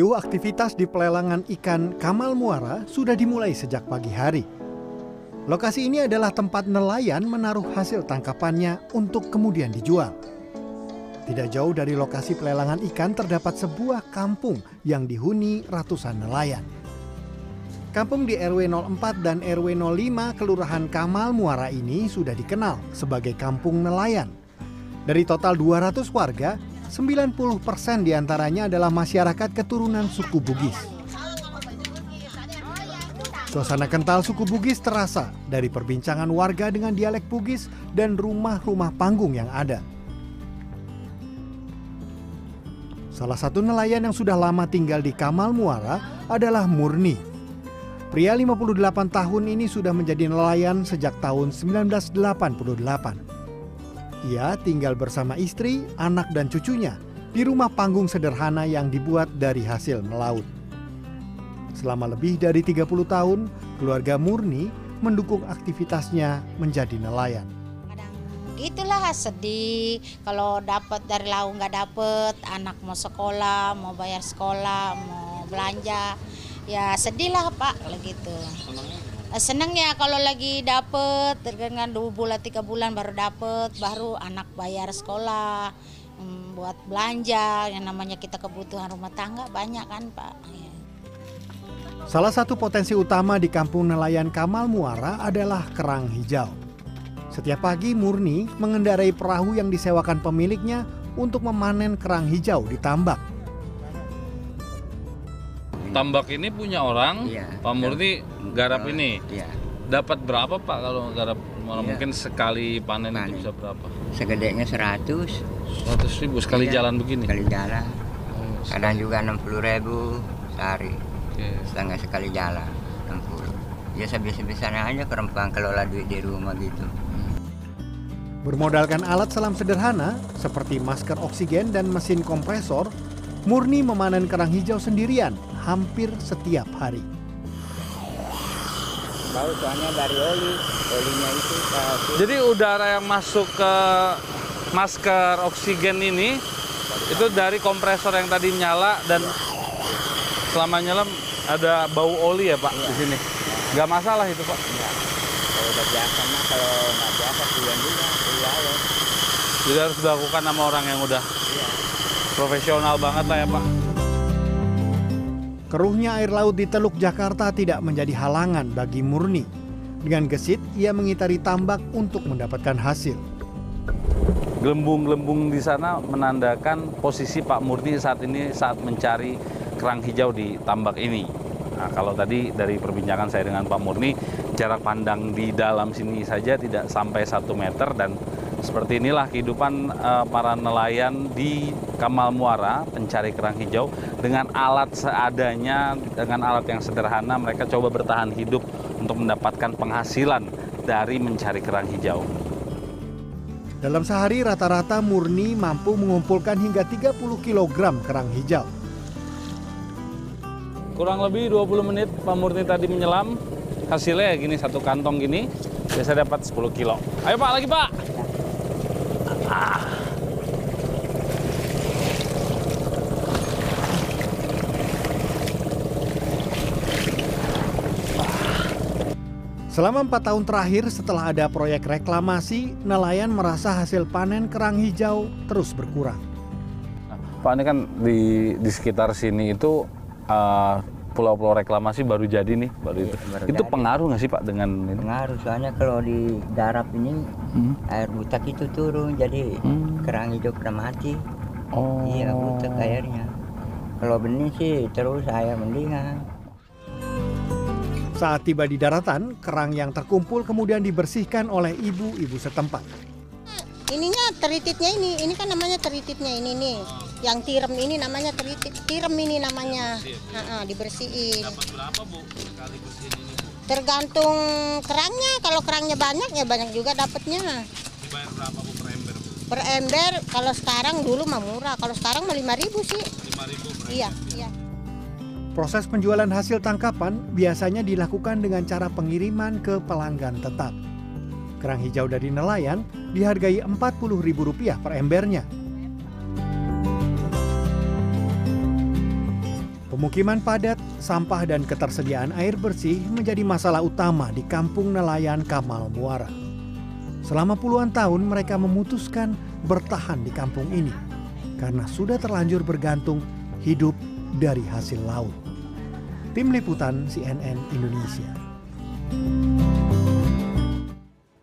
Aktivitas di pelelangan ikan Kamal Muara sudah dimulai sejak pagi hari. Lokasi ini adalah tempat nelayan menaruh hasil tangkapannya untuk kemudian dijual. Tidak jauh dari lokasi pelelangan ikan terdapat sebuah kampung yang dihuni ratusan nelayan. Kampung di RW 04 dan RW 05 Kelurahan Kamal Muara ini sudah dikenal sebagai kampung nelayan. Dari total 200 warga, 90% di antaranya adalah masyarakat keturunan suku Bugis. Suasana kental suku Bugis terasa dari perbincangan warga dengan dialek Bugis dan rumah-rumah panggung yang ada. Salah satu nelayan yang sudah lama tinggal di Kamal Muara adalah Murni. Pria 58 tahun ini sudah menjadi nelayan sejak tahun 1988. Ia tinggal bersama istri, anak dan cucunya di rumah panggung sederhana yang dibuat dari hasil melaut. Selama lebih dari 30 tahun, keluarga Murni mendukung aktivitasnya menjadi nelayan. Itulah sedih kalau dapat dari laut nggak dapat, anak mau sekolah, mau bayar sekolah, mau belanja, ya sedih lah pak, gitu. Seneng ya kalau lagi dapet dengan dua bulan tiga bulan baru dapet, baru anak bayar sekolah, buat belanja, yang namanya kita kebutuhan rumah tangga banyak kan pak. Ya. Salah satu potensi utama di kampung nelayan Kamal Muara adalah kerang hijau. Setiap pagi Murni mengendarai perahu yang disewakan pemiliknya untuk memanen kerang hijau di tambak. Tambak ini punya orang, Iya. Pak Murni garap Oh, ini. Iya. Dapat berapa Pak kalau garap? Malah Iya. mungkin sekali panen, Panen. itu bisa berapa? Segedenya 100 100 ribu sekali Iya, jalan begini. sekali jalan. Oh, Kadang juga 60 ribu sehari. oke. Setengah sekali jalan 60. Ya sebisa-bisanya aja perempuan kelola duit di rumah gitu. Bermodalkan alat selam sederhana seperti masker oksigen dan mesin kompresor, Murni memanen kerang hijau sendirian hampir setiap hari. Bau soalnya dari oli, olinya itu ke Jadi udara yang masuk ke masker oksigen ini itu dari kompresor yang tadi nyala dan selama nyala ada bau oli ya Pak di sini. Gak masalah itu Pak. Kalau udah biasa mah kalau nggak biasa pulang juga, pulang. Jadi harus dilakukan sama orang yang udah profesional banget lah ya Pak. Keruhnya air laut di Teluk Jakarta tidak menjadi halangan bagi Murni. Dengan gesit, ia mengitari tambak untuk mendapatkan hasil. Gelembung-gelembung di sana menandakan posisi Pak Murni saat ini saat mencari kerang hijau di tambak ini. Nah, kalau tadi dari perbincangan saya dengan Pak Murni, jarak pandang di dalam sini saja tidak sampai satu meter dan seperti inilah kehidupan eh, para nelayan di Kamal Muara pencari kerang hijau dengan alat seadanya, dengan alat yang sederhana mereka coba bertahan hidup untuk mendapatkan penghasilan dari mencari kerang hijau. Dalam sehari rata-rata Murni mampu mengumpulkan hingga 30 kg kerang hijau. Kurang lebih 20 menit Pak Murni tadi menyelam. Hasilnya ya gini satu kantong gini biasa dapat 10 kilo. Ayo Pak lagi Pak. Selama empat tahun terakhir setelah ada proyek reklamasi, nelayan merasa hasil panen kerang hijau terus berkurang. Pak ini kan di di sekitar sini itu eh, pulau-pulau reklamasi baru jadi nih, baru itu. baru itu jadi. pengaruh nggak sih Pak dengan ini? Pengaruh soalnya kalau di darap ini Hmm. air butak itu turun jadi Hmm. kerang hijau pada mati. Oh. Iya butak airnya. Kalau benih sih terus air mendingan. Saat tiba di daratan, kerang yang terkumpul kemudian dibersihkan oleh ibu-ibu setempat. ininya terititnya ini ini kan namanya terititnya ini nih yang tirem ini namanya teritit tirem ini namanya. Ha-ha, dibersihin. Berapa Bu? Sekali bersihin ini Bu? tergantung kerangnya. Kalau kerangnya banyak ya banyak juga dapatnya. Dibayar berapa Bu per ember Bu? per ember kalau sekarang dulu mah murah. Kalau sekarang mah lima ribu sih. 5.000 iya iya. Proses penjualan hasil tangkapan biasanya dilakukan dengan cara pengiriman ke pelanggan tetap. Kerang hijau dari nelayan dihargai Rp40.000 per embernya. Pemukiman padat, sampah dan ketersediaan air bersih menjadi masalah utama di kampung nelayan Kamal Muara. Selama puluhan tahun mereka memutuskan bertahan di kampung ini karena sudah terlanjur bergantung hidup dari hasil laut. Tim Liputan CNN Indonesia.